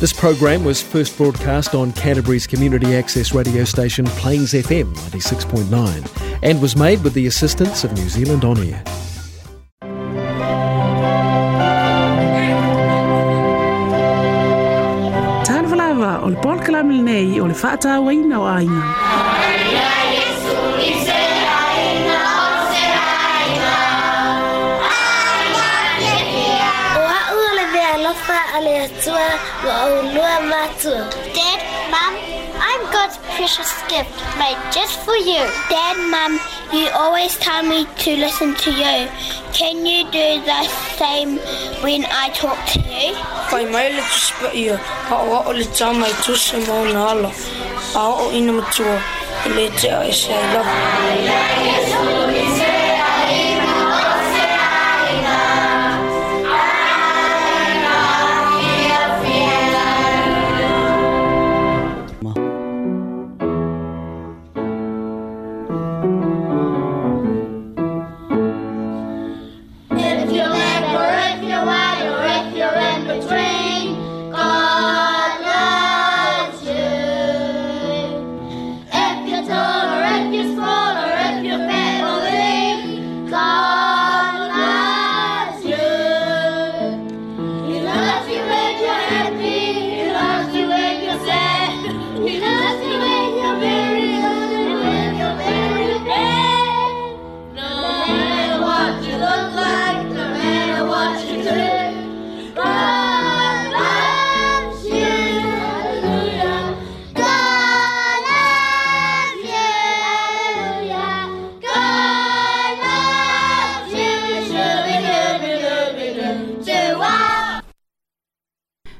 This program was first broadcast on Canterbury's community access radio station Plains FM 96.9 and was made with the assistance of New Zealand On Air. Tāna o le pōl o le aina. Dad, Mom, I'm God's precious gift made just for you. Dad, mom, you always tell me to listen to you. Can you do the same when I talk to you? Kai mai le tu spa ia, ka oa o le tā mai tu se mau nāla. A o ina matua, le te a e se I love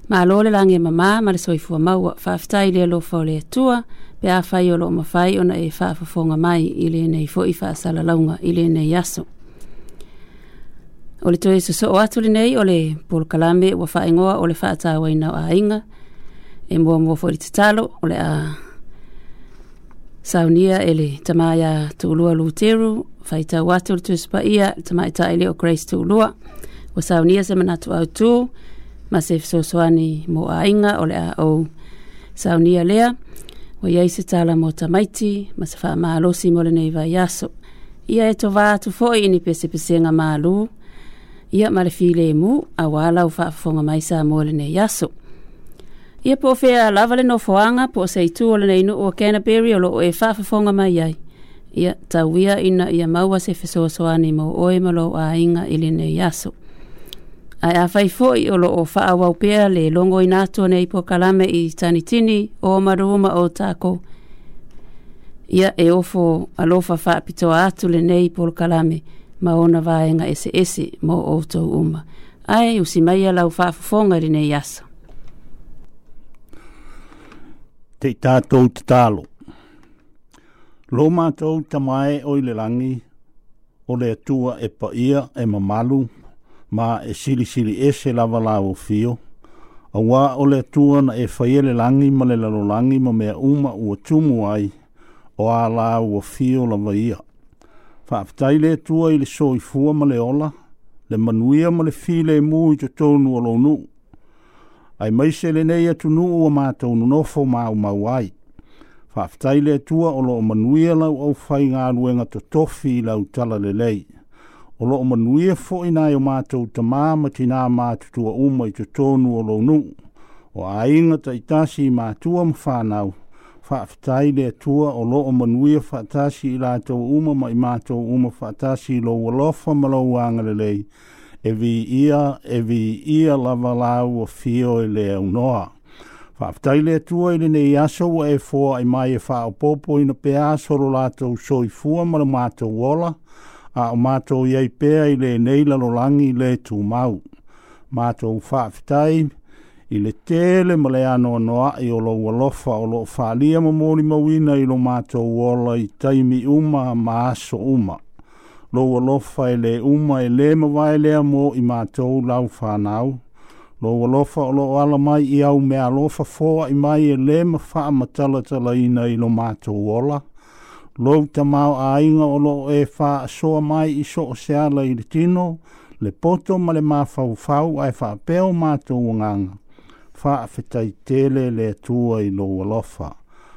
malo le lage mamā ma le soifua maua faafetai le alofa o le atua pe afai o loo mafai ona e faafofoga mai i lenei foʻi faasalalauga i lenei aso o le toe sosoo atu lenei o le polokalame ua faaegoa o le faatāuaina o aiga e muamua foʻi le tatalo o le a saunia e le tamā iā tuulua luteru faitau atu o le toe supaia le tamā itaʻi lea o grace tuulua ua saunia se manatu autū ma se fesoasoani mo aiga o le a ou saunia lea ua iai se tala mo tamaiti ma se faamalosi mo lenei vaiaso ia e tovā atu foʻi ini pesepesega malū ia ma le filemu auā lau faafofoga mai sa mo lenei aso ia po o fea lava le nofoaga po o seitu o lenei nuu o canterbury o loo e faafofoga mai ai ia tauia ina ia maua se fesoasoani mo oe ma lou aiga i lenei aso ai a fai o lo faa wau le longo i nato nei po kalame i tanitini o maruma o tako. Ia e ofo alofa faa pitoa atu le nei po kalame ma ona vaenga ese ese mo o tau uma. Ai usi maia lau faa fufonga le nei asa. Te tātou te tālo. Lō mātou tamae o le langi o le atua e paia e mamalu ma e sili sili e se lava la o fio. A wā o le tua na e whaiele langi ma le lalo langi ma mea uma ua tumu ai o a la ua fio lava ia. Whaaptai le tua i le soi fua ma le ola, le manuia ma le file e mui to tonu o lounu. Ai mai se le nei atu nu ua mā tonu nofo ma u mau ai. Whaaptai le tua o lo manuia lau au whai ngā ruenga to tofi lau tala le lei o loo manuia foʻi na i o matou tamā ma tinā matutua uma i totonu o lou nuu o aiga taʻitasi i matua ma fanau faafetai le atua o loo manuia faatasi i latou uma ma i matou uma faatasi i lou alofa ma lou agalelei e viia e viia lava lau ua fio e le aunoa faafetai le atua i lenei aso ua efoa ai mai e faaopoopo ina pea asolo latou soifua ma le matou ola a o mātou iei pēa i le nei lalolangi le tū mau. Mātou whaafitai i le tēle ma le anō noa i o lo walofa o lo whālia ma mōri mawina i lo mātou ola i taimi uma ma aso uma. Lo walofa i le uma e le ma wai lea i mātou lau whānau. Lo walofa o lo ala mai i au mea lofa fōa i mai e le ma wha matalatala ina i lo mātou ola lou te mau ainga o lo e fa soa mai i so o se ala i le tino, le poto ma le mafau fau ai fa peo mātou nganga. Fa fetai tele le tua i lo alofa.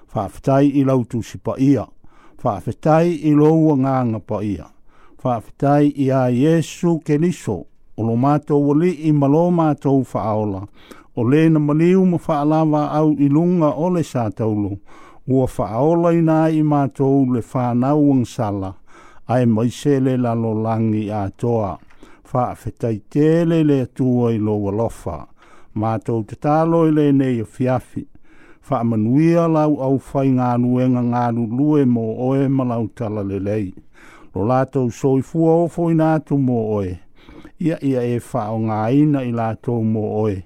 Fa fetai i lautu si pa ia. Fa fetai i lo nganga pa ia. Fa fetai i a Jesu ke liso. O lo mātou wali i malo mātou fa aola. O le na maliu ma fa alawa au i lunga le sātoulu. O le na maliu ua whaola i nā i mātou le whānau ang sala, ai maise le lalo langi a toa, whaafetai tēle le tua i loa lofa, mātou te tālo i le nei o fiafi, whaamanuia lau au whai ngā nuenga ngā lue mō oe malau tala le lei, lo lātou soi fua o fo i nātu mō oe, ia ia e whao ngā ina i lātou mō oe,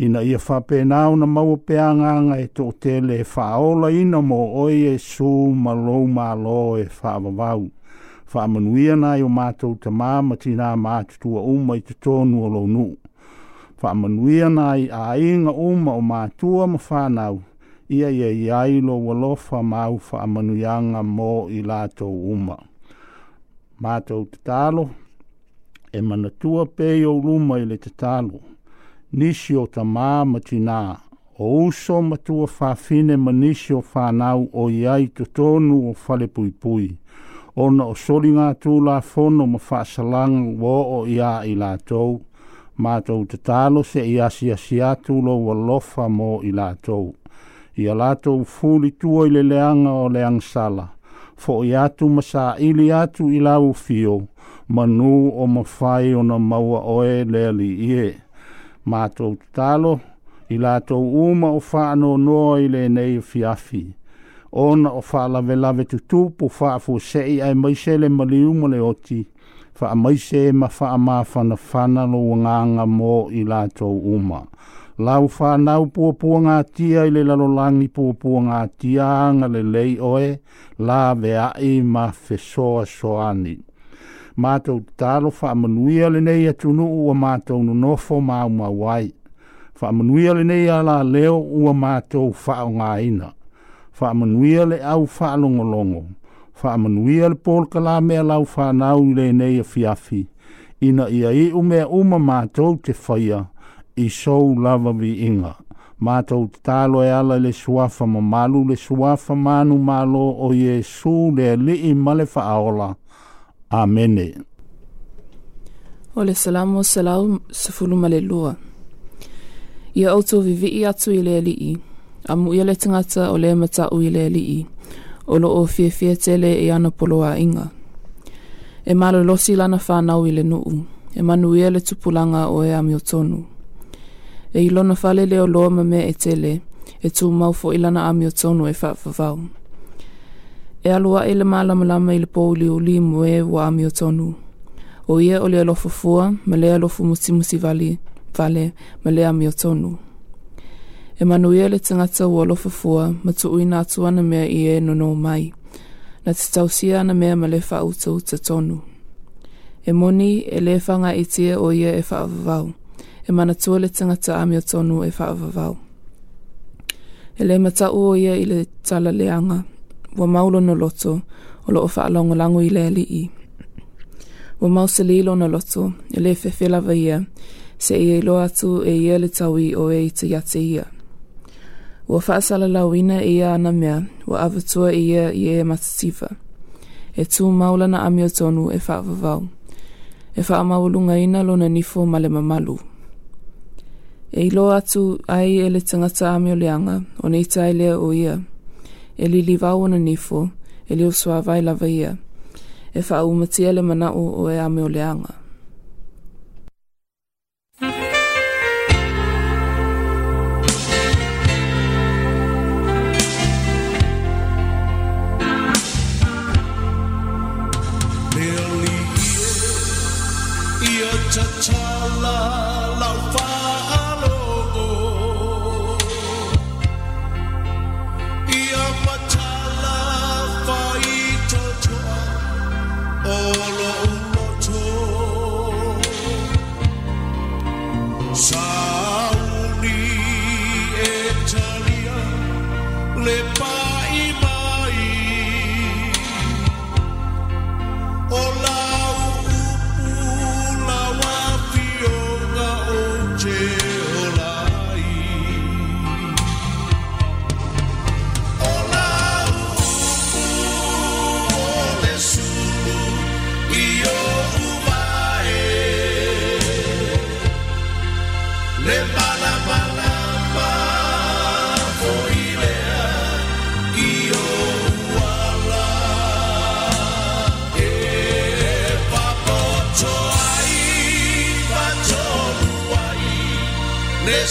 ina ia whapena au na maua peanganga e tō tele e whaola ina mō oi e sū ma malo e whaavavau. Whaamanuia na o mātou ta mā matina mātutua uma i te tōnu o lo nu. Whaamanuia na a inga uma o mātua ma whanau. Ia ia i ailo walofa mau whaamanuianga mō i lātou uma. Mātou te tālo, e manatua pei o luma i le te tālo nisi o ta mā matinā. O uso matua whawhine ma nisi o whanau o iai to tonu o whale pui pui. O na o sori ngā tū la fono ma whaasalang wō o ia i la tou. Mātou te tālo se i asi asi atu lo wa lofa mō i la tou. I a la tou fūli tua i le leanga o leang sala. Fo i atu ma sa ili atu i la ufio. Manu o mawhai o na maua oe leali i e mātou tālo, i lātou uma o whāno noa i le nei fiafi. on o whālawe lawe tu tūpu whāfu sei ai maise le mali le oti, wha maise ma fa ma whana whana lo nganga mō i lātou uma. Lau whānau pōpua ngā tia i le lalolangi pōpua ngā tia le lei oe, lāwe i ma whesoa soani mātou tālo whaamanuia le nei atu nuu ua mātou no nofo māu mawai. Whaamanuia le nei ala leo ua mātou whao ngā ina. Whaamanuia le au whaalongolongo. Whaamanuia le pōlka la mea lau whanau le nei a fiafi. Ina ia i umea uma mātou te whaia i sou lava vi inga. Mātou te tālo e ala le suafa ma malu le suafa manu malo o Yesu le li i male whaaola. Mātou Amen. O salamu salau sefulu malelua. Ia auto vivi atu i le alii. A muia le tangata o le matau i le alii. O lo o fia tele e ana a inga. E malo losi lana whanau i le nuu. E manuia le tupulanga o e amiotonu. E ilona fale leo loa me e tele. E tu mau fo ilana amiotonu e whaafavau. e alua e le malamalama i le pouliuli mo e ua ami o tonu o ia o le alofa fua ma le alofo musimusi vale, vale ma le ami o tonu e manuia le tagata ua alofa fua ma tuuina atu ana mea i e nonō mai na te tausia ana mea ma le faautauta tonu e moni e lē fagaitia o ia e faavavau e manatua le tagata ami o tonu e faavavau e lē matau o ia i le leanga, wa maulo no loto o loo wha alongo lango i lea li Wa mausa lilo no loto e le whewhela wa ia se i e loa atu e ia le taui o e i te yate ia. Wa whaasala lawina e ia ana mea wa avatua e ia i e matatifa. E tū maulana amio tonu e whaavavau. E wha amaulunga ina lo lona nifo male mamalu. E i loa atu ai e le tangata amio leanga o neita ai lea o ia. O ia. eliliwau ana nifu, eliusoavai lava ia, e whaaumatiele manau o e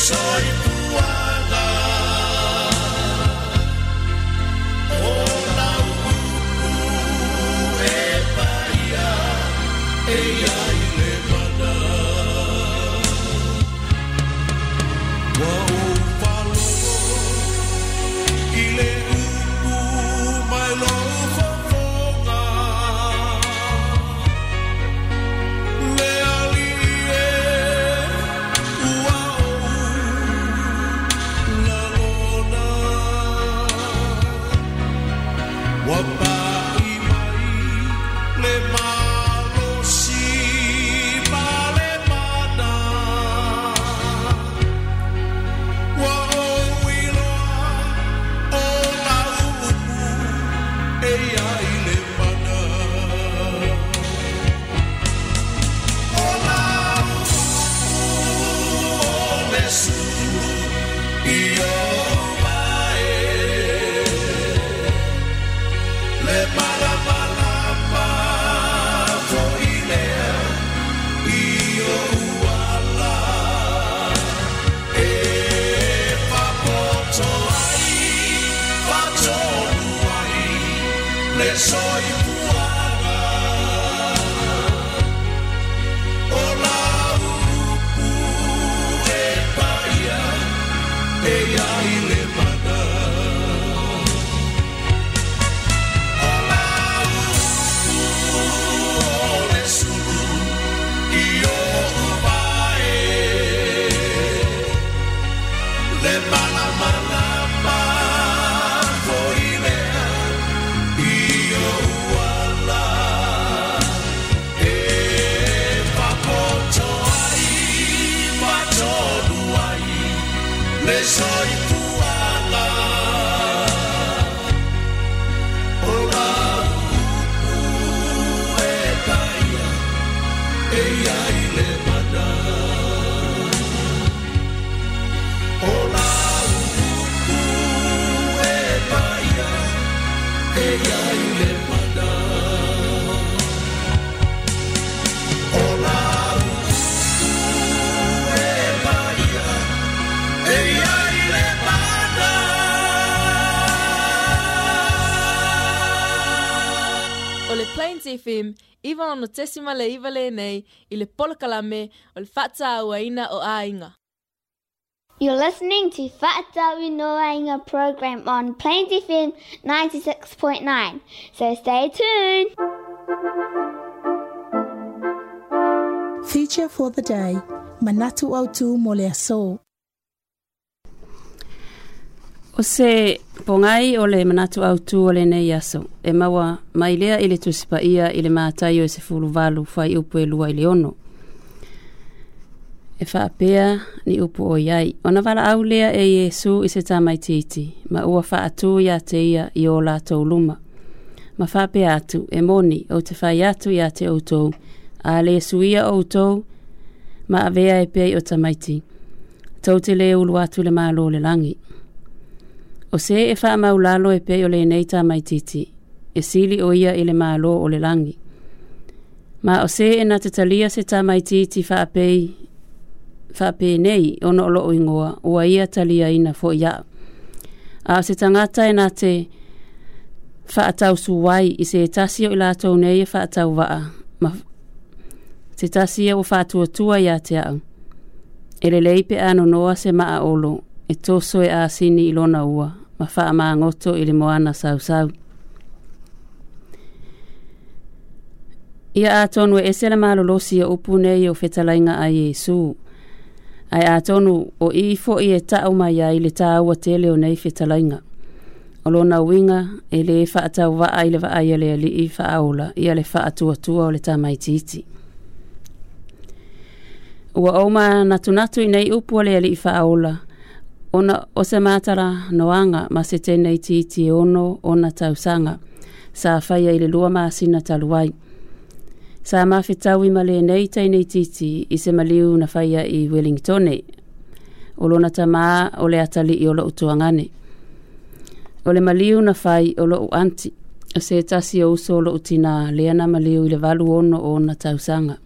chore tesima le le nei i le polakalame o le aina o ainga. You're listening to Whaatau no Ainga program on Plains FM 96.9, so stay tuned. Feature for the day, Manatu Autu Moleaso. O se pongai o le manatu au tu o le nei aso. E maua mai lea ele tusipa ia ele mātai o se fulu valu fai upu e lua ele ono. E whaapea ni upu o iai. O na wala au lea e Yesu i se tamai titi. Ma ua wha atu ia te ia i o la tau luma. Ma whaapea atu e moni o te whai atu ia te outou. A le suia outou ma avea e pei o tamaiti. Tau te le ulu atu le malo le langi. O se e wha mau lalo e pe o le nei tā mai titi, e sili o ia i le mālo o le langi. Ma o se e na te talia se tā mai titi wha pe nei o no o ingoa, o a ia talia ina fo ia. A se tangata e na te wha atau su wai i se tasi o i lātou nei e wha atau waa. Ma se tasi e o wha atua tua ia te au. Ele le leipe anu noa se maa olo, e toso e asini ilona ua. ma faamāgoto i le moana sausau ia atonu e ese le malolosi ia e upu nei o fetalaiga a iesu ae atonu o ii foʻi e ta'u mai ai le tāua tele o nei fetalaiga o lona uiga e lē faatauvaa i le vaai a le alii faaola ia le faatuatua o le tamaitiiti ua ou ma natunatu i nei upu a le alii faaola Ona o se mātara noanga ma se tēnei tīti e ono o na tausanga, sa whaia i le lua māsina taluai. Sa mawhi tau i male nei tēnei tīti i se maliu na whaia i Wellingtone, o lona ta maa o le atali i olo utuangane. O le maliu na whai o lo anti, o se tasi o uso o lo utina leana maliu i le valu ono o na tausanga.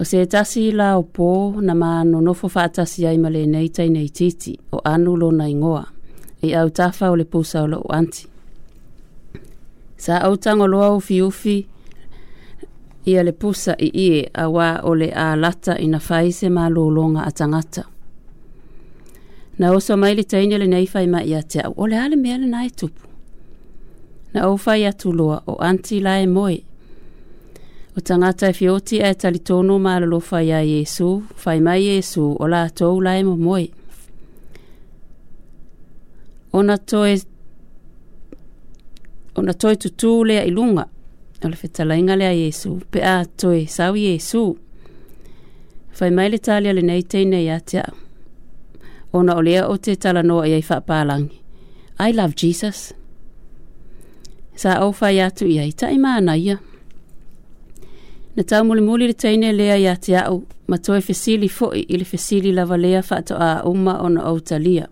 O se tasi la o pō na mā no nofo wha atasi ai male nei tai nei titi o anu lo na ingoa e au tafa o le pūsa o lo anti. Sa au tango loa ufi ufi ia le pūsa i ie a wā o le a lata i na whai se mā lo longa a tangata. Na oso mai le teine le nei whai mai a te au o le ale mea le nai tupu. Na au whai atu loa o anti lae moe O tangata e fioti e talitono ma lo fai a Yesu, fai mai Yesu o la tou lai mo moe. Ona toe, ona toe tutu lea ilunga, o le fetalainga lea Yesu, pe a toe sau Yesu. Fai mai le talia le neitei nei atea. Ona olea o te tala ai fa palangi. I love Jesus. Sa au fai atu iai, ta ta ima anaia. na taumulimuli le taina lea iā te aʻu ma toe fesili foʻi i le fesili lava lea faatoʻā uma ona talia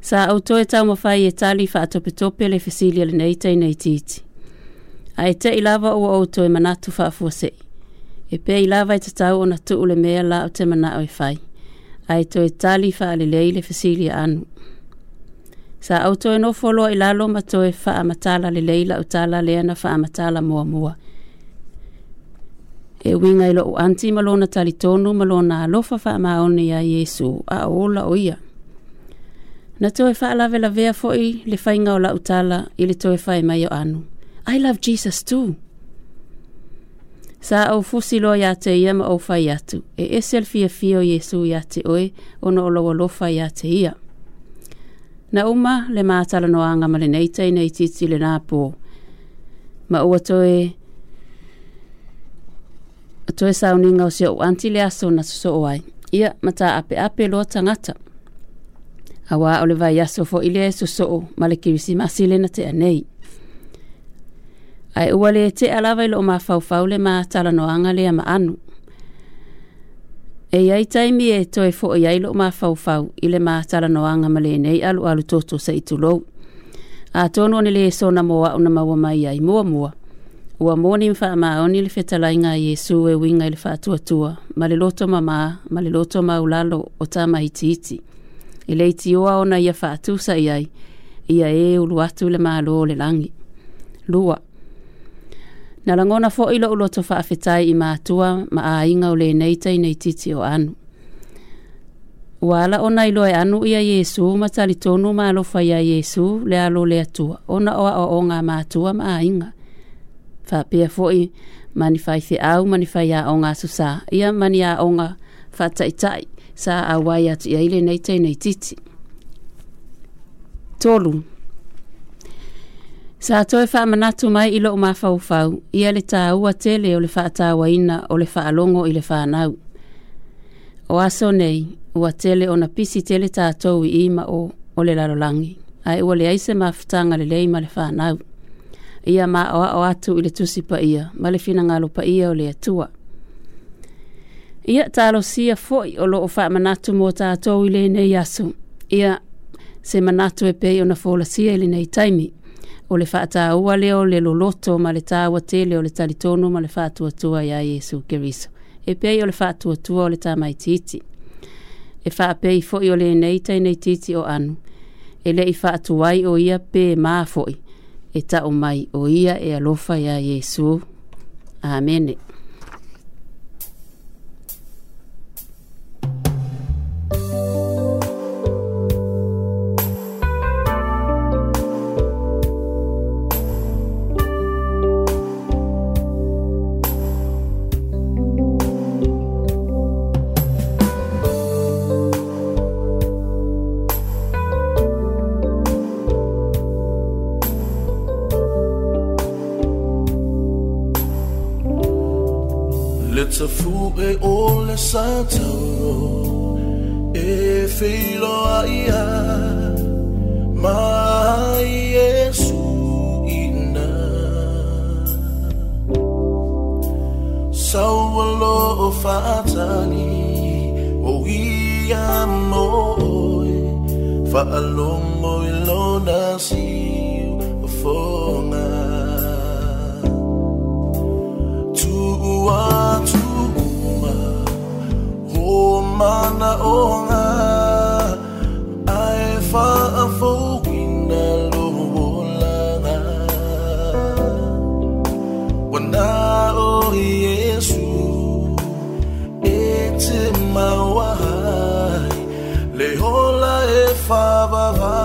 sa ou toe taumafai e tali faatopetope le fesili a lenei taina itiiti ae teʻi lava ua ou toe manatu faafuaseʻi e pea i lava e tatau ona tuu le mea la o te manaʻo e fai ae toe tali faalelei le fesili a anu sa ou toe nofo loa i lalo ma toe faamatala lelei laʻu tala lea na faamatala muamua e winga i loo anti ma lona talitonu ma lona alofa faamaone iā iesu a ola o ia na toe faalavelavea foʻi le faiga o laʻu tala i le toe fae mai o anu i love jesus too sa ou fusi loa iā te ia ma ou fai atu e ese le fiafia o iesu iā te oe ona o lou alofa iā te ia na uma le matalanoaga ma lenei taina i titi lenā pō ma ua toe toe sauniga o seo anti le aso na sosoo ai ia ma ape loa tagata auā o le vaiaso foʻi lea e sosoo ma le kirisimasi lena te anei te ua lē teʻa lava i loo mafaufau le matalanoaga lea ma anu e iai taimi e toe foʻi ai loo mafaufau i le matalanoaga ma alu alu toto saʻitulou atonu ona lē sona mo aʻu na maua mai ai muamua mua. Ua mōni mwha a maoni le whetalainga i Jesu e winga i le whātuatua. Ma le loto ma mā, ma le loto ma ulalo o tā mai tīti. I le iti oa ona ia whātusa i ai, ia e ulu atu le mālo o le langi. Lua. Na langona fo ilo uloto whaafetai i mātua ma a inga ule neitai nei titi o anu. Wala ona ilo e anu ia Yesu ma tali tonu ma alofa ia Jesu le alo le atua. Ona oa o onga mātua ma a inga fa pia foi mani fai fi au mani a onga susa ia mani a onga fa tai tai sa a wai atu ia ile nei tei nei titi tolu sa toi fa manatu mai ilo o mafau fa ia le ta ua tele o le fa ta waina o le fa alongo i le fa nau o aso nei ua tele ona pisi tele ta tau i ma o o le lalolangi ai ua le aise mafutanga le leima le fa nau le fa nau ia ma o o atu ile tusi pa ia ma le fina ngalo pa ia o le atua ia talo sia foi o lo o fa manatu mo ta to ile ne yasu ia se manatu e pe ona fola sia ile nei taimi o le faata ua leo le loloto ma le tāua te leo le talitonu ma le faatuatua ia Yesu Kiriso. E pei o le faatuatua o le mai titi. E faa pei foi o le neitai nei titi o anu. E le i faatuai o ia pe maa foi. e taʻu mai o ia e alofa iā iesu amene we ole santo e filo aia ma Yesu ina saulo fatali o ia mo fa alongo ilona siu for mana o nga ai fa a fo kina lo wola nga wana o yesu e te mawahai le hola e fa ba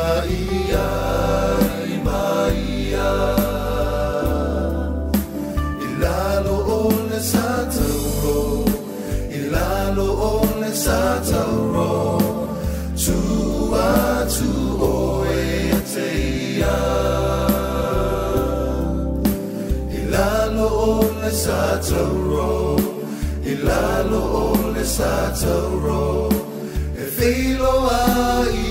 lesatoro ilalo o lesatoro filo ai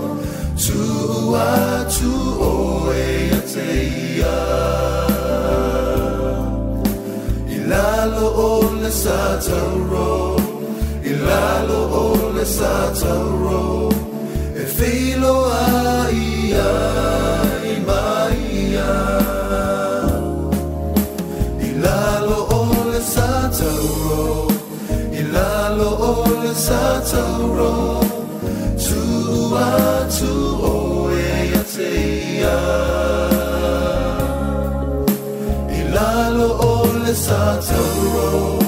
sataro ilalo ole sataro e filo aia imaia ilalo ole sataro ilalo sataro לצעצעו,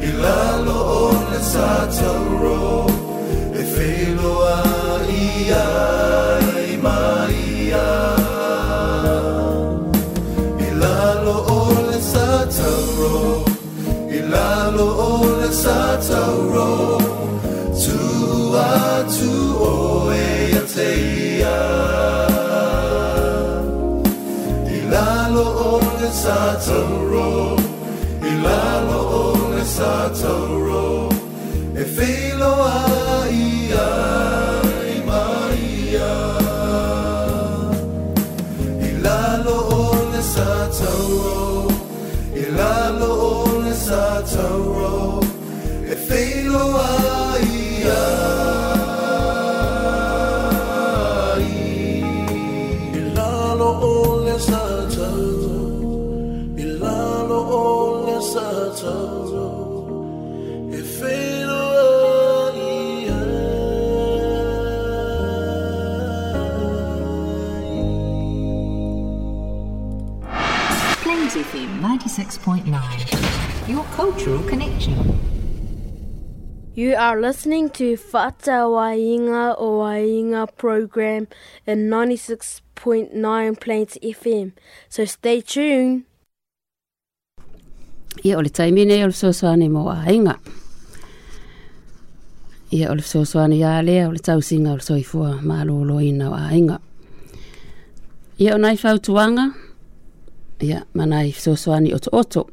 הילה לו און לצעצעו, אפילו האייה עם האייה. הילה לו און לצעצעו, הילה לו און לצעצעו, צועה צועו יצאיה. הילה לו און לצעצעו, Mistletoe cultural connection. You are listening to Fata Wainga o Wainga program in 96.9 Plains FM. So stay tuned. Ia ole taimine ole sosoane mo wainga. Ia ole sosoane ia lea ole tausinga ole soifua maloloina wainga. Ia onai fautuanga. Ia manai sosoane oto oto.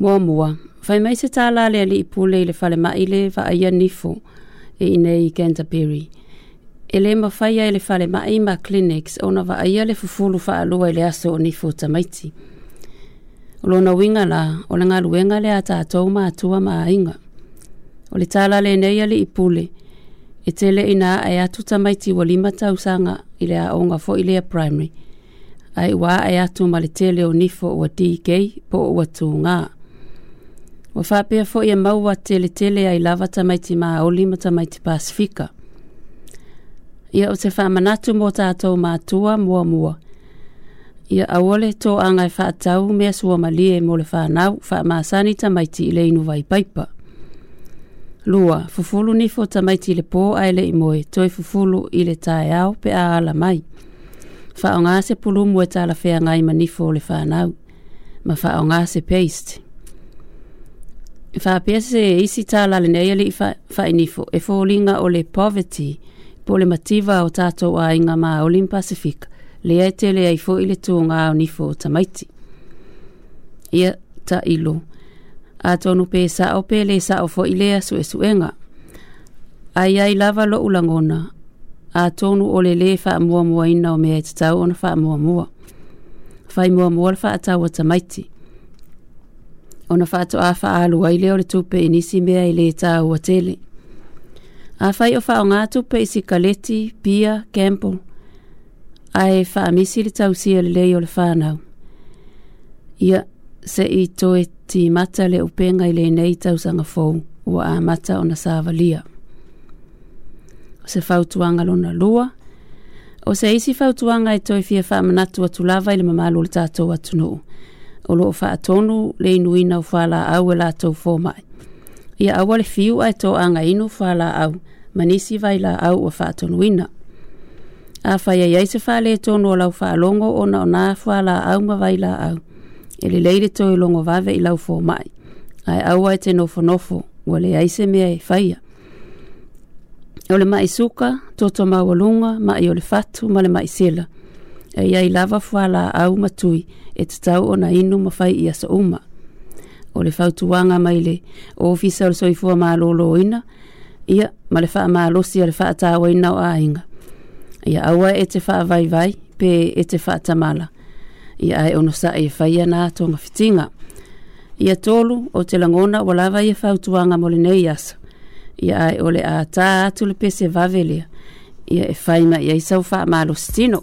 Mua mua, whai mai se tā lale ali i pūle i le whale mai le wha aia nifu e i nei i Canterbury. E le ma whai ai le whale mai ma clinics o na wha aia le fufulu wha alua i le aso o nifu tamaiti. O lo na winga la, o le ngā luenga le a tātou ma atua ma inga. O le tā lale nei ali i pūle, e tele i nā ai atu tamaiti wa lima sanga i le a onga fo i le a primary. Ai wā ai atu ma le tele o nifu o a DK po o atu ngā. Ngā. Ua whapea fo ia maua tele tele ai lava tamaiti maa o lima tamaiti Pasifika. Ia o te whamanatu mō tātou mātua mua mua. Ia awole tō angai tau mea sua malie mo le whānau whamāsani tamaiti i le inu vai paipa. Lua, fufulu nifo tamaiti le pō ai le imoe, toi fufulu i le tae au pe a ala mai. Whaonga se pulumu e tāla whea ngai manifo le whānau. Ma whaonga se peisti fa pese isi tala le nei ali fa fa inifo e fo linga o le poverty po le mativa o tato a inga ma olim pacific le ai e tele ai fo ile tu nga o nifo o tamaiti ia ta ilo a tonu pe sa o pe le sa o fo ile a su suenga ai ai lava lo ulangona a tonu o le le fa mua mua ina o me e tatau ona fa mua mua fai mua mua fa atau o tamaiti ia ona fato a fa alu ai le ole tupe inisi mea i le ta ua tele. A fai o fao ngā tupe i si kaleti, pia, kempo, a e fa amisi le tau sia le lei ole whanau. Ia se i toe ti mata le upenga i le nei tau sanga fou ua a mata ona na sāva lia. O se fau tuanga lona lua, o se isi fau tuanga i toe fia fa manatu atu lava i le mamalu le tātou atu nuu o loo atonu le inuina o au e latou fomaʻi ia aua le fiu ae toagainu falaau au, manisi vai laau ua faatonuina afai ai ai se falē tonu o lau faalogo ona o na falaau ma vai laau e lelei le toelogo vave i lau fomaʻi ae au e te nofonofo ua leai se mea e faia o le maʻi suka totomaualuga maʻi o le fatu ma le maʻi e iai lava fuala au matui e tatau ona inu mafai ia sa uma. O le fautuanga mai le ofisa o le soifua maa ina, ia ma le faa maa losi a le faa tawa ina o ainga. Ia awa e te faa vai vai, pe e te faa tamala. Ia ai ono sa e faya na tonga fitinga. Ia tolu o te langona o lava ia fautuanga mo le nei asa. Ia ai o a taa atu le pese vavelea. Ia e faima ia e isau faa maa losi tino.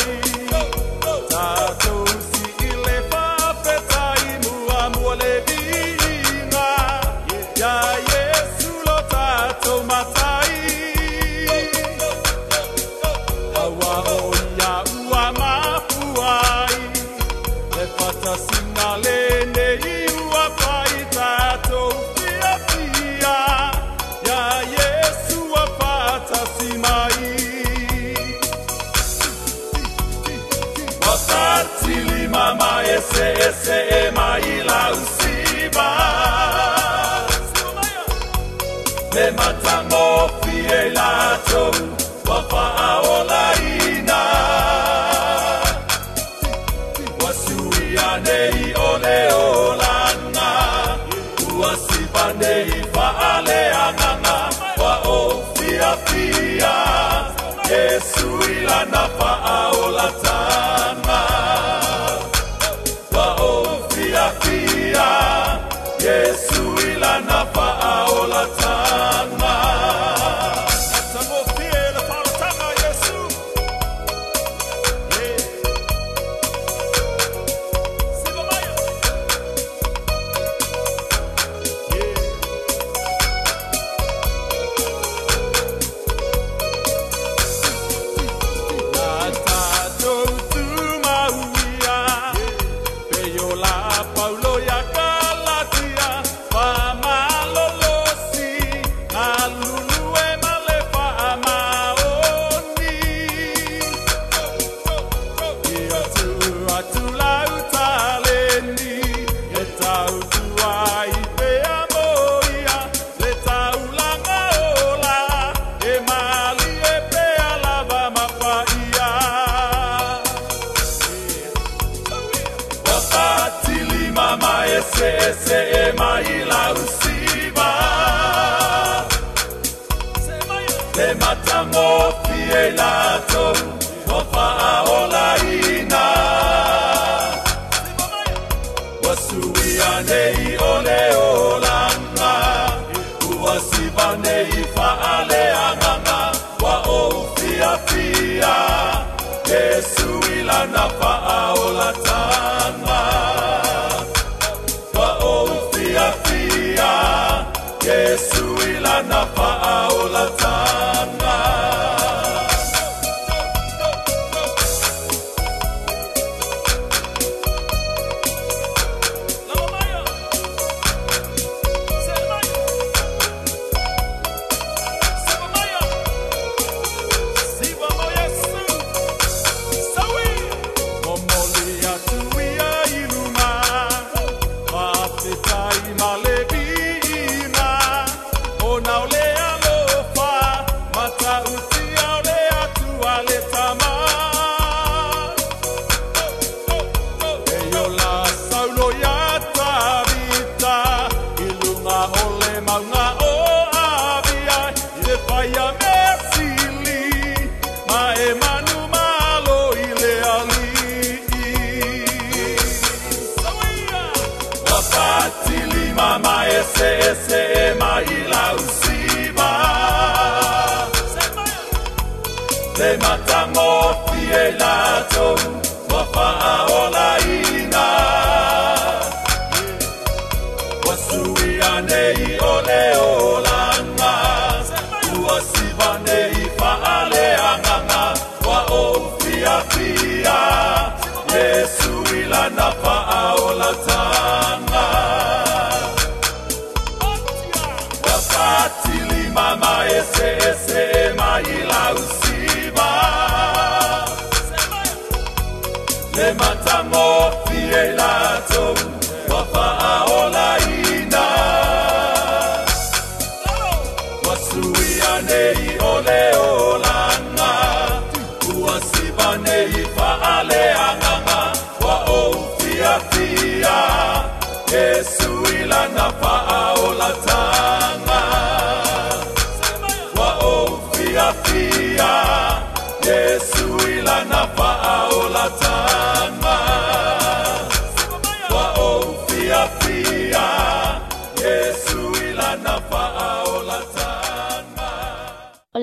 sema ila usiba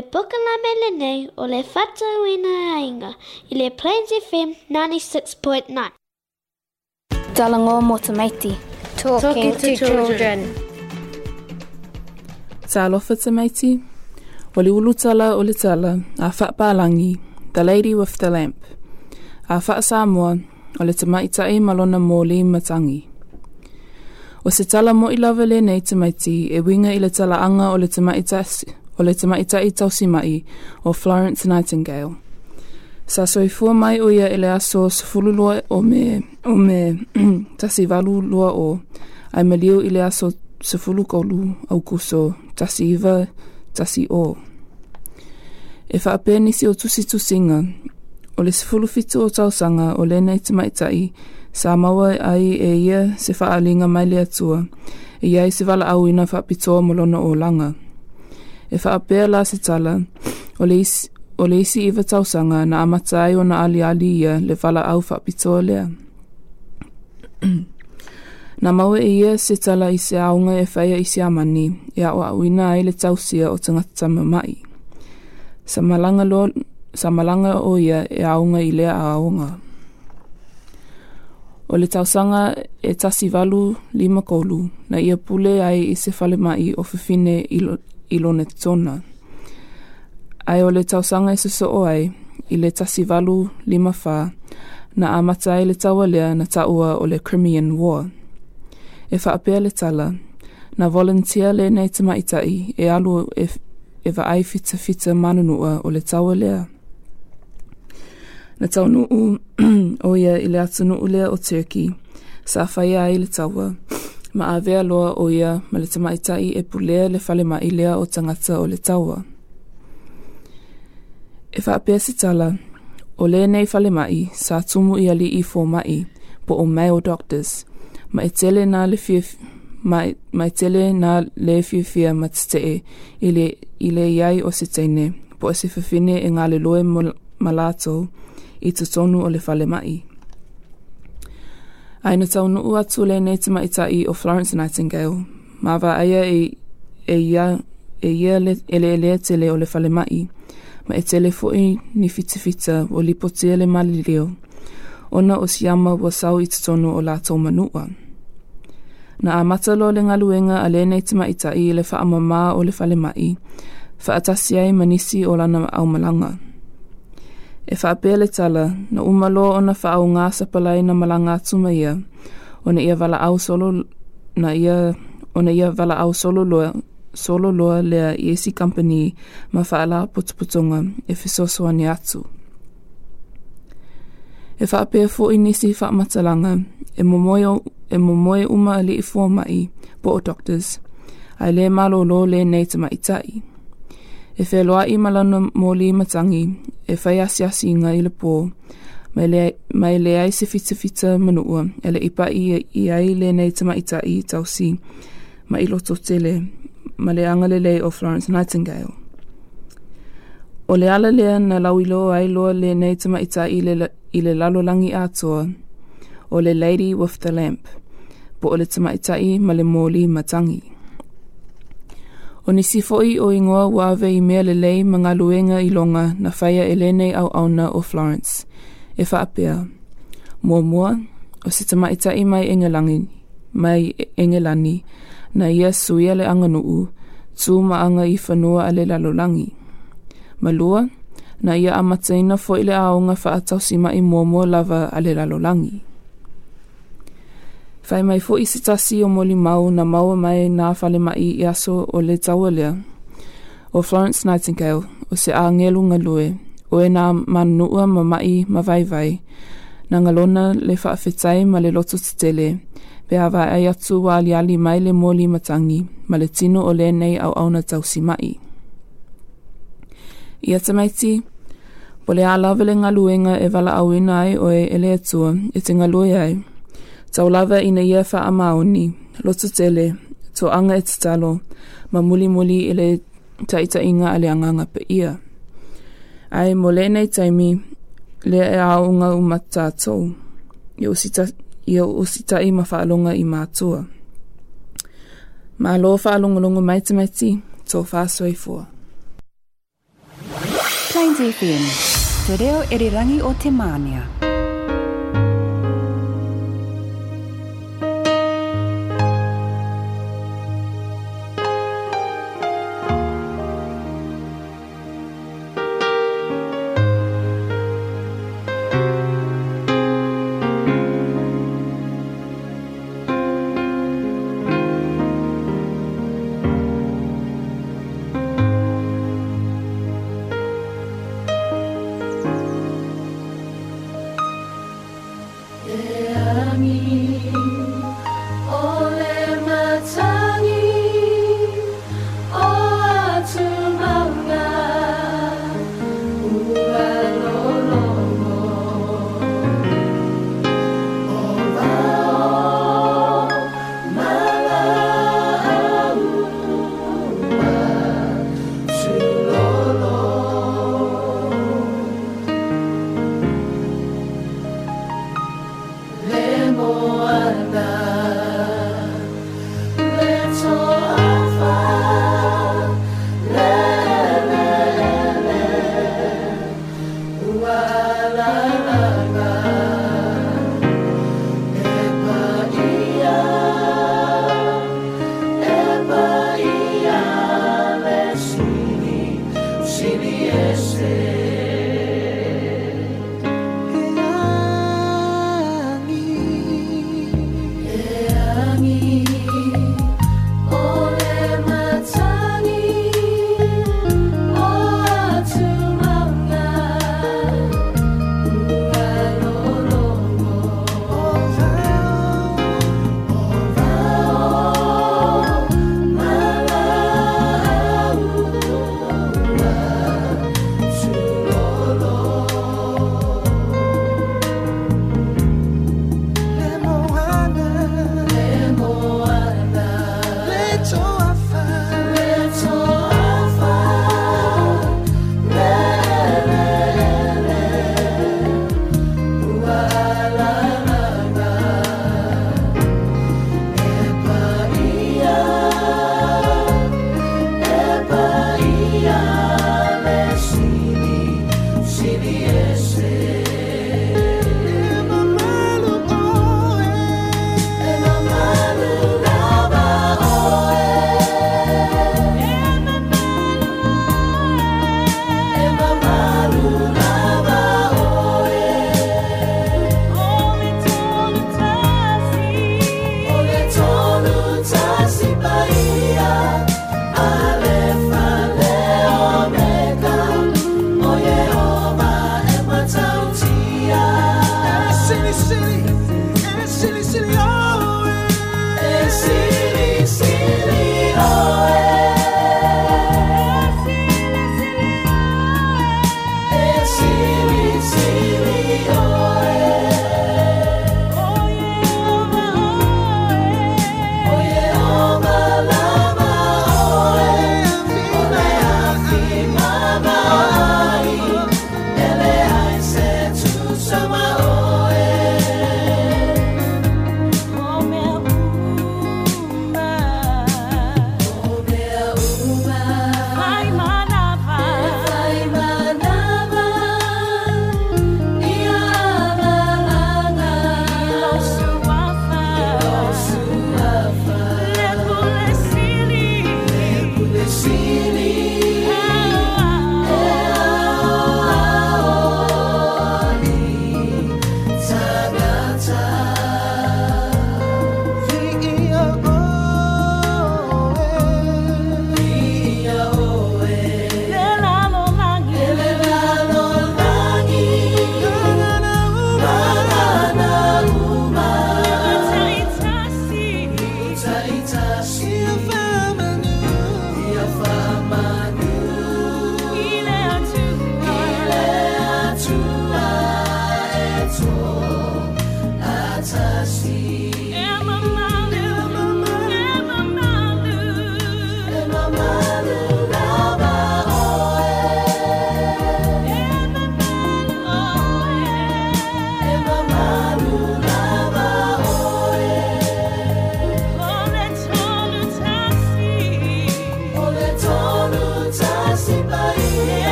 le poka la mele nei o le fata uina ainga i le Plains 96.9. Talango mo te Talking to children. Ta alofa te maiti. O le ulu tala o le tala a fat palangi, the lady with the lamp. A fat samoa o le malona mō le matangi. O se tala mo i lava le nei te e winga i le tala anga o le te o le tamaita i mai, o Florence Nightingale. Sa soifua mai o ia ele aso sefulu lua o me, o me tasi valu lua o ai maliu i le aso sefulu kolu au kuso tasi iva tasi o. E whaapea nisi o tusi tusinga o le sefulu fitu o tausanga o lenei tamaitai sa maua ai e ia se alinga mai le atua e ia i se wala au ina whaapitoa o langa. e whaapea la se tala, o leisi, o leisi iwa tausanga na amatai o na ali ia le whala au whapitoa lea. na maua e ia se tala i se aonga e whaia i se amani, e o auina ai le tausia o tangata mamai. Sa malanga, lo, sa malanga o ia e aonga i lea aonga. O le tausanga e tasi valu lima kolu, na ia pule ai i se fale mai o fifine i lone tona. Ai o le tausanga i e soso o ai, i le tasi lima fa, na amata ai e le tawalea na taua o le Crimean War. E whaapea le tala, na volunteer le nei tamaitai e alu e, e vaai fita fita manunua o le tawalea. Na taunuu o ia i le atunuu lea o Turkey, sa whaia ai le tawalea ma avea loa o ia ma le tamaitai e pulea le fale mai lea o tangata o le taua. E whaapea si tala, o le nei fale mai sa tumu i ali i fō mai po o mai o doctors, ma e tele na le fie ma e, e tele na le fie fie ma tete i le iai o se teine po e se fafine e ngā le loe malato i tutonu o le fale mai. Aina tau nuu atu le nei tima maitai o Florence Nightingale, mawa aia e, e ia e ia le, ele ele tele o le fale mai, ma e tele foi ni fitifita o li potia le malileo, ona o siama wa sau i tonu o lātou manua. Na a matalo le ngaluenga a le nei tima te maitai le whaamama o le fale mai, whaatasi ai manisi o lana au malanga. e whaapele tala na umalo o na whaau ngā sapalai na malanga tuma ia, o na ia wala au solo na ia, o na ia wala au solo loa, solo loa lea i esi company ma whaala putuputonga e whisoso ane atu. E whaapea fo i nisi whaamatalanga, e momoe, e momoe uma ali i fuamai po o doctors, ai le malolo le nei tamaitai. mai tai e whēloa i malana mōli i matangi, e whai asi asi inga i le pō, mai le ai se fita fita manua, e le ipa i, i ai le nei tama i i tau si, ma i loto tele, ma le angale le o Florence Nightingale. O le ala lea na lauilo ai loa le nei tama i i le, i le lalolangi atoa, o le Lady with the Lamp, po o le tama i ma le mōli matangi. O nisi fo'i o ingoa wāwe i mea lelei luenga i longa na whaia elene au auna o Florence. E whaapea. Mua mua, o se tamaitai mai engelangi, mai engelani, na ia suia le anga nuu, tū maanga i whanua ale lalolangi. Malua, na ia amataina fo'i le aonga whaatau sima i mua mua lava ale lalolangi. Fai mai fo isi tasi o moli mau na mau e mai na fale mai i aso o le taua lea. O Florence Nightingale, o se a ngelu ngā o e nā manua ma mai ma vai vai, na ngalona le whaafetai ma le loto te tele, pe a vai ai atu wā li ali mai le moli matangi, ma le tino o le nei au au na tausi mai. Ia te maiti, pole a lawele ngā luenga e vala au ina ai o e ele atua, e te ngā ai, tau lava i na ia wha maoni, loto tele, tō anga e te ma muli muli i le taita inga ale anganga pe ia. Ai, mo le nei taimi, le e aonga o matatou, i osita, i osita i ma whaalonga i mātua. Ma lo whaalongolongo mai te maiti, tō whaasoi fua. Plains FM, te reo erirangi o te mānia. Plains FM, te reo erirangi o te mānia. Hallelujah.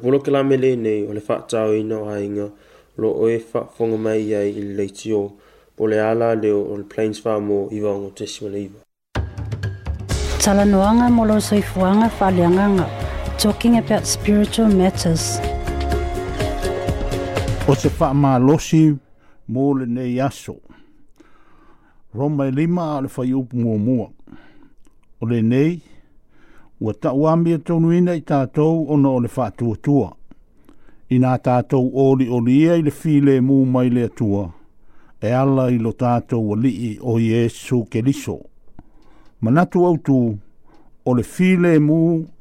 polo ke la mele nei o le fa tau ino a inga lo o e fa fonga mai ai i le leiti o po le ala leo o le plains fa mo i wa ngo te siwa leiva. Tala noanga mo lo soifuanga fa lianganga talking about spiritual matters. O se fa ma losi mo le nei aso. Roma e lima a le fai upu mua mua. O le nei, ua tau ambia tonuina i tātou o na o le whātua tua. I nā tātou ori o ia i le file mū mai le atua, e ala i lo tātou wa lii o Iesu ke liso. Manatu au tū, o le file mū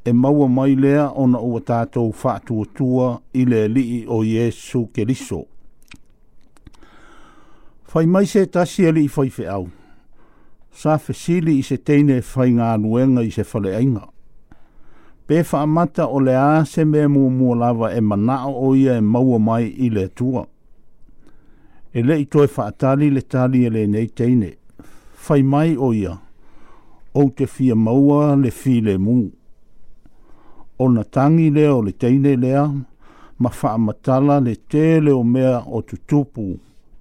e maua mai lea o na ua tātou whātua tua i le lii o Iesu ke liso. Fai mai se tasi ali i fai fe au. Sa fesili i se teine fai ngā nuenga i se fale ainga pe whaamata o le ase mea mō mō lava e manao o ia e maua mai i le tua. E le i toi whaatari le tari e le nei teine, whai mai o ia, o te fia maua le fi le mū. O na tangi lea le teine lea, ma whaamatala le tele o mea o tutupu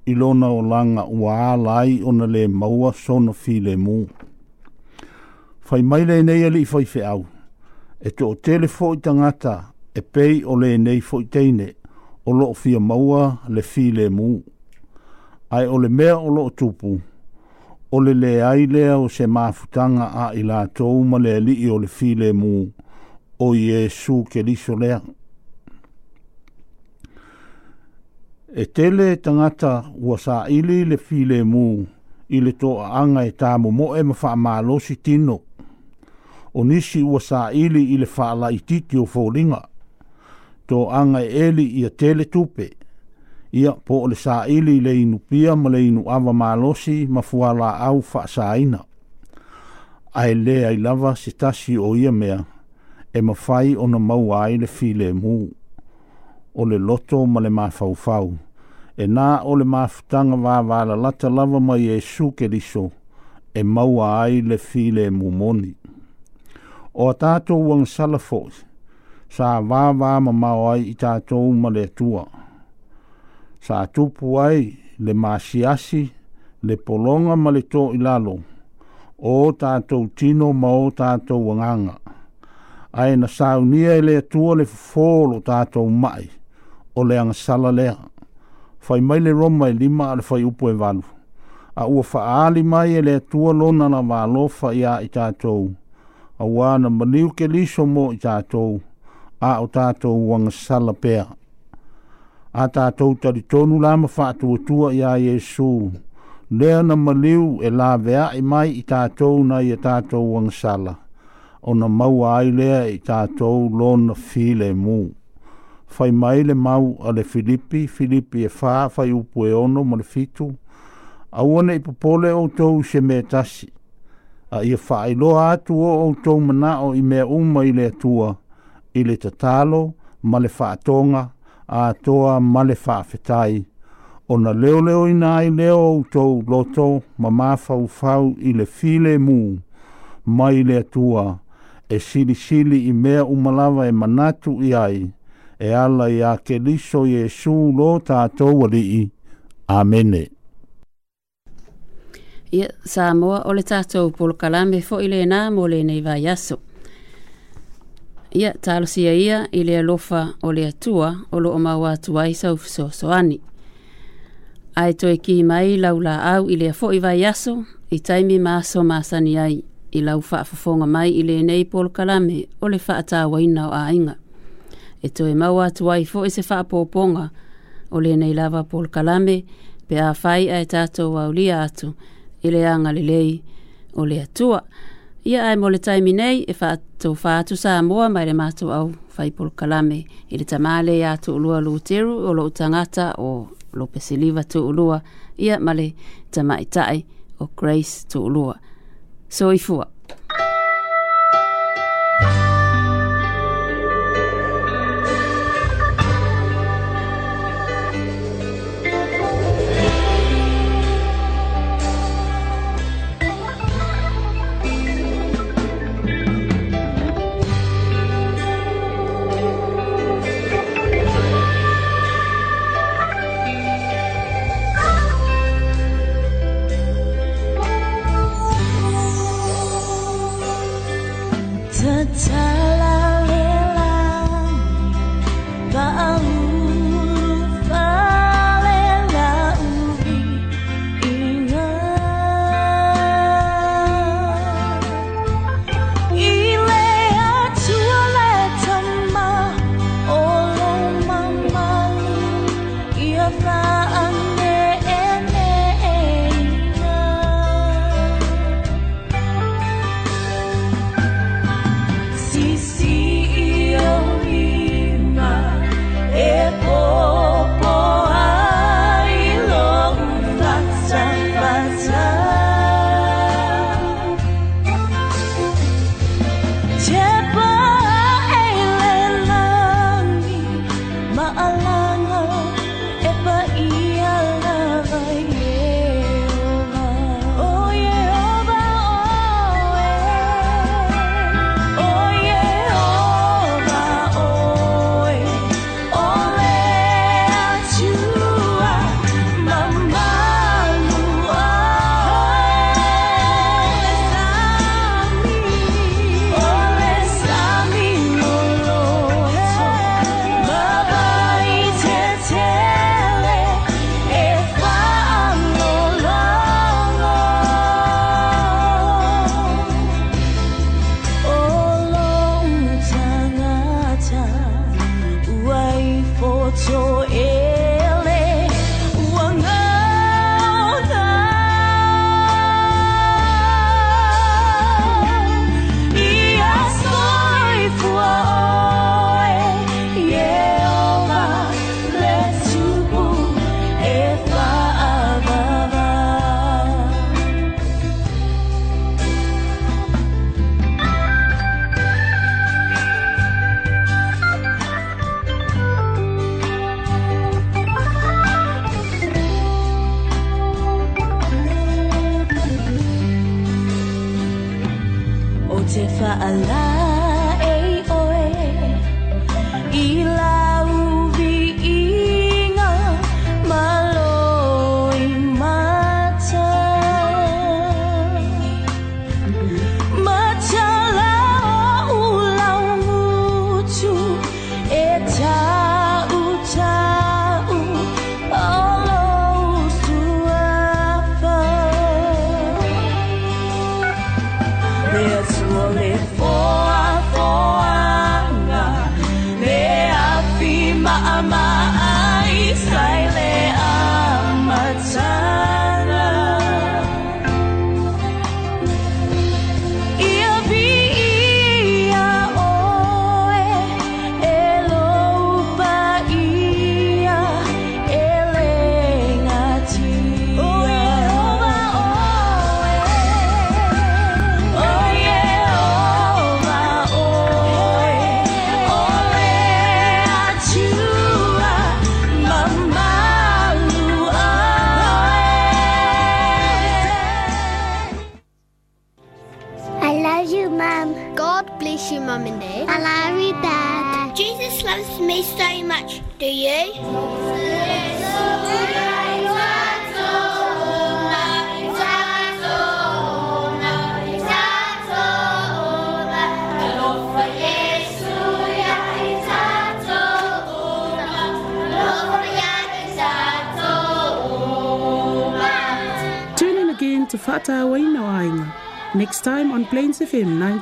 i lona o langa ua lai o na le maua sona fi le mū. Whai mai le nei ali i whai whai au e to tele fo i tangata e pei o le nei fo i teine o lo fia maua le fi le mu. Ai o le mea o lo tupu, o le le ai lea o se mafutanga a i la tou ma le li o le fi le mu o Iesu ke liso lea. E tele tangata ua sa ili le fi le mu i le to a anga e tamo mo e mafa maalosi tino o nisi ua sa ili i whaala i titi o fōringa. Tō anga e eli i a tele tupe. Ia po o le sa ili le inu pia ma le inu awa malosi ma fuala au wha sa ina. Ai le ai lava se tasi o ia mea e ma fai o na mau ai le fi le mu. O le loto ma le mafaufau. E nā o le mafutanga wā wāla lata lava mai e su ke e maua ai le file mumoni. moni o tātou wang salafos sa vāvā ma mau ai i tātou ma le tua. Sa tupu ai le māsiasi le polonga ma le tō i lalo o tātou tino ma o tātou wanganga. Ai na saunia i le tua le fōlo tātou mai o le ang sala lea. Fai mai le roma i lima ala fai upo e valu. A ua faali mai e le tua lona na wālofa ia i tātou mai a wāna maniu ke liso mō i tātou, a o tātou wanga sala pēa. A tātou tari tonu lāma whātu o tua i a Jesu, lea na maniu e lā vea i mai i tātou na i a e tātou wanga sala, o na maua ai lea i tātou lona file mū. Fai mai le mau a le Filipi, Filipi e whā, fai upu e ono, mare fitu, a wane i popole o tou se me tasi a ia whaailoa atu o outou mana o i mea uma i le tua, i le tatalo, ma le whaatonga, a toa ma le whaafetai. O na leo leo i nai leo outou loto, ma mafau fau i le file mu, mai i le tua, e sili sili i mea umalawa e manatu i ai, e ala i a ke liso Jesu lo tātou ali i. Amene ia sa moa o le tātou polo kalame fo i le nā mo le nei vai aso. Ia tālosia ia i le alofa o le atua o lo o maua atu ai sau fiso soani. Ai toi ki mai lau la au i le afo i vai aso i taimi maso masani ai i lau faafofonga mai i le nei polo kalame o le faata waina o ainga. E toi maua atu ai fo i se faapoponga o le nei lava polo kalame pe a fai ai tātou waulia atu. Ia i le aga lelei o le atua ia ae mo le taimi nei e faatou faatu sa moa mai le matou au faipolokalame i le tamā le iā tuulua luteru o loo tagata o lopesiliva tuulua ia male tamaitai o grace tuulua so i fua